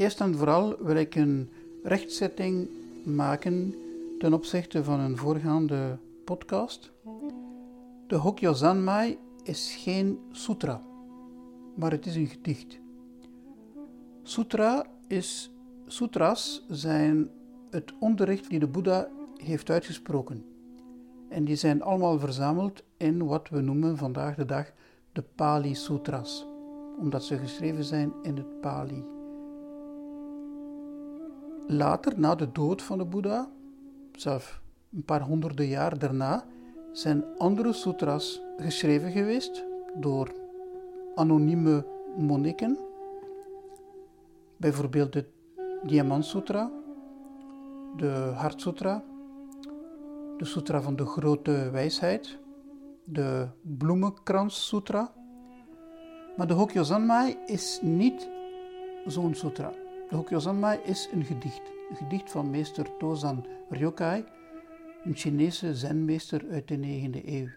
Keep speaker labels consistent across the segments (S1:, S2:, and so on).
S1: Eerst en vooral wil ik een rechtzetting maken ten opzichte van een voorgaande podcast. De Hokyo Zanmai is geen sutra, maar het is een gedicht. Sutra is, sutras zijn het onderricht die de Boeddha heeft uitgesproken. En die zijn allemaal verzameld in wat we noemen vandaag de dag de Pali Sutras, omdat ze geschreven zijn in het Pali. Later, na de dood van de Boeddha, zelf een paar honderden jaar daarna, zijn andere sutras geschreven geweest door anonieme monniken. Bijvoorbeeld de Diamant Sutra, de Hart Sutra, de Sutra van de Grote Wijsheid, de Bloemenkrans Sutra. Maar de Hokyo Zanmai is niet zo'n sutra. De Hokyo Zanmai is een gedicht. Een gedicht van meester Tozan Ryokai, een Chinese zenmeester uit de 9e eeuw.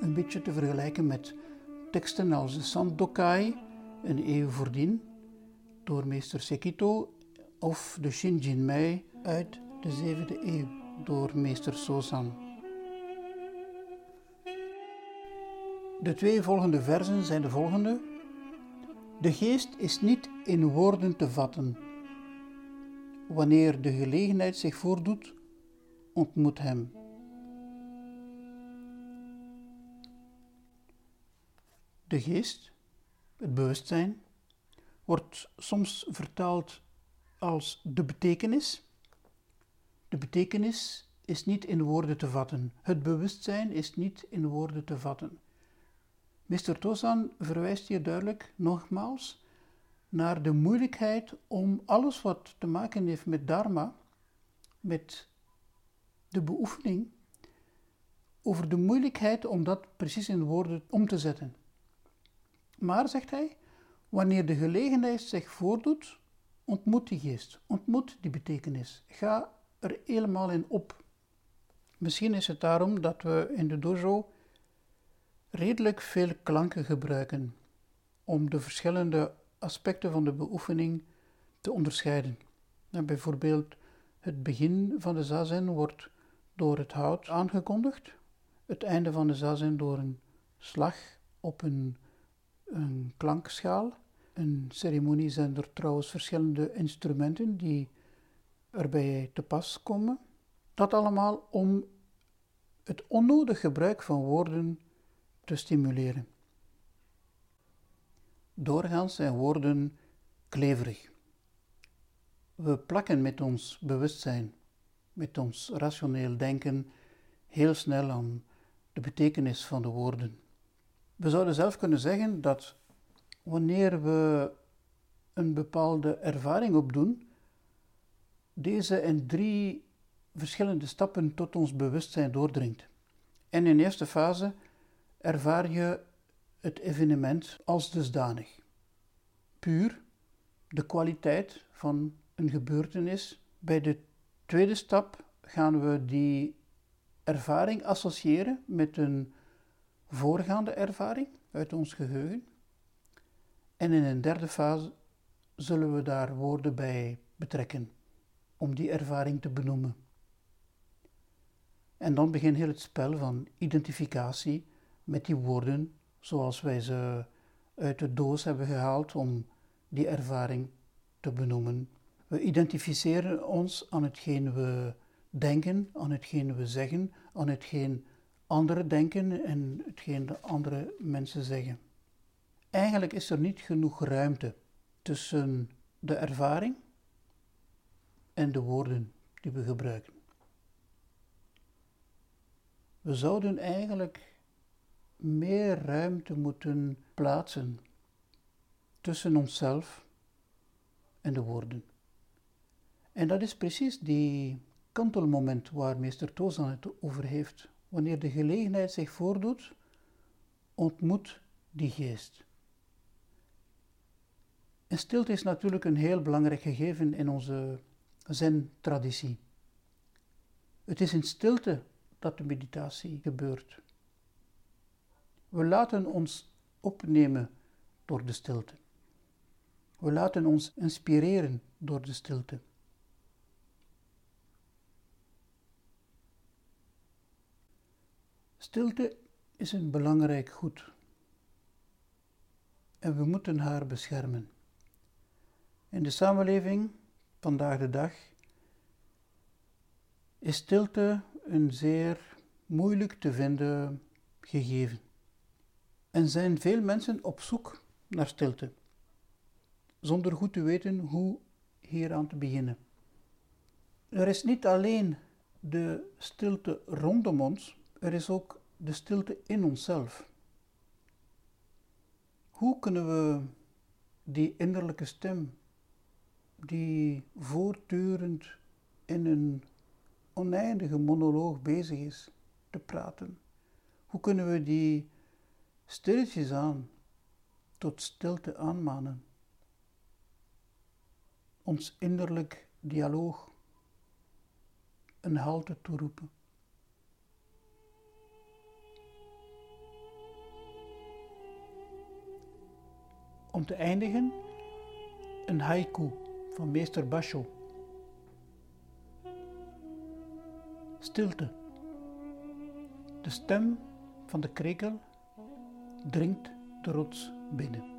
S1: Een beetje te vergelijken met teksten als de Sandokai, een eeuw voordien, door meester Sekito, of de Shinjinmei uit de 7e eeuw, door meester Sosan. De twee volgende versen zijn de volgende. De geest is niet in woorden te vatten. Wanneer de gelegenheid zich voordoet, ontmoet hem. De geest, het bewustzijn, wordt soms vertaald als de betekenis. De betekenis is niet in woorden te vatten. Het bewustzijn is niet in woorden te vatten. Mr. Tozan verwijst hier duidelijk nogmaals naar de moeilijkheid om alles wat te maken heeft met Dharma, met de beoefening, over de moeilijkheid om dat precies in woorden om te zetten. Maar, zegt hij, wanneer de gelegenheid zich voordoet, ontmoet die geest, ontmoet die betekenis. Ga er helemaal in op. Misschien is het daarom dat we in de dojo redelijk veel klanken gebruiken om de verschillende aspecten van de beoefening te onderscheiden. En bijvoorbeeld het begin van de zazen wordt door het hout aangekondigd, het einde van de zazen door een slag op een, een klankschaal. Een ceremonie zijn er trouwens verschillende instrumenten die erbij te pas komen. Dat allemaal om het onnodig gebruik van woorden te stimuleren. Doorgaans zijn woorden kleverig. We plakken met ons bewustzijn, met ons rationeel denken, heel snel aan de betekenis van de woorden. We zouden zelf kunnen zeggen dat wanneer we een bepaalde ervaring opdoen, deze in drie verschillende stappen tot ons bewustzijn doordringt. En in eerste fase ervaar je het evenement als dusdanig. Puur de kwaliteit van een gebeurtenis. Bij de tweede stap gaan we die ervaring associëren met een voorgaande ervaring uit ons geheugen. En in een derde fase zullen we daar woorden bij betrekken om die ervaring te benoemen. En dan begint heel het spel van identificatie met die woorden zoals wij ze uit de doos hebben gehaald om die ervaring te benoemen. We identificeren ons aan hetgeen we denken, aan hetgeen we zeggen, aan hetgeen anderen denken en hetgeen de andere mensen zeggen. Eigenlijk is er niet genoeg ruimte tussen de ervaring en de woorden die we gebruiken. We zouden eigenlijk meer ruimte moeten plaatsen tussen onszelf en de woorden. En dat is precies die kantelmoment waar meester Tozan het over heeft. Wanneer de gelegenheid zich voordoet, ontmoet die geest. En stilte is natuurlijk een heel belangrijk gegeven in onze zen-traditie. Het is in stilte dat de meditatie gebeurt. We laten ons opnemen door de stilte. We laten ons inspireren door de stilte. Stilte is een belangrijk goed en we moeten haar beschermen. In de samenleving vandaag de dag is stilte een zeer moeilijk te vinden gegeven. En zijn veel mensen op zoek naar stilte, zonder goed te weten hoe hieraan te beginnen. Er is niet alleen de stilte rondom ons, er is ook de stilte in onszelf. Hoe kunnen we die innerlijke stem, die voortdurend in een oneindige monoloog bezig is te praten, hoe kunnen we die stilletjes aan tot stilte aanmanen? Ons innerlijk dialoog een halte toeroepen. Om te eindigen een haiku van meester Basho. Stilte. De stem van de krekel dringt de rots binnen.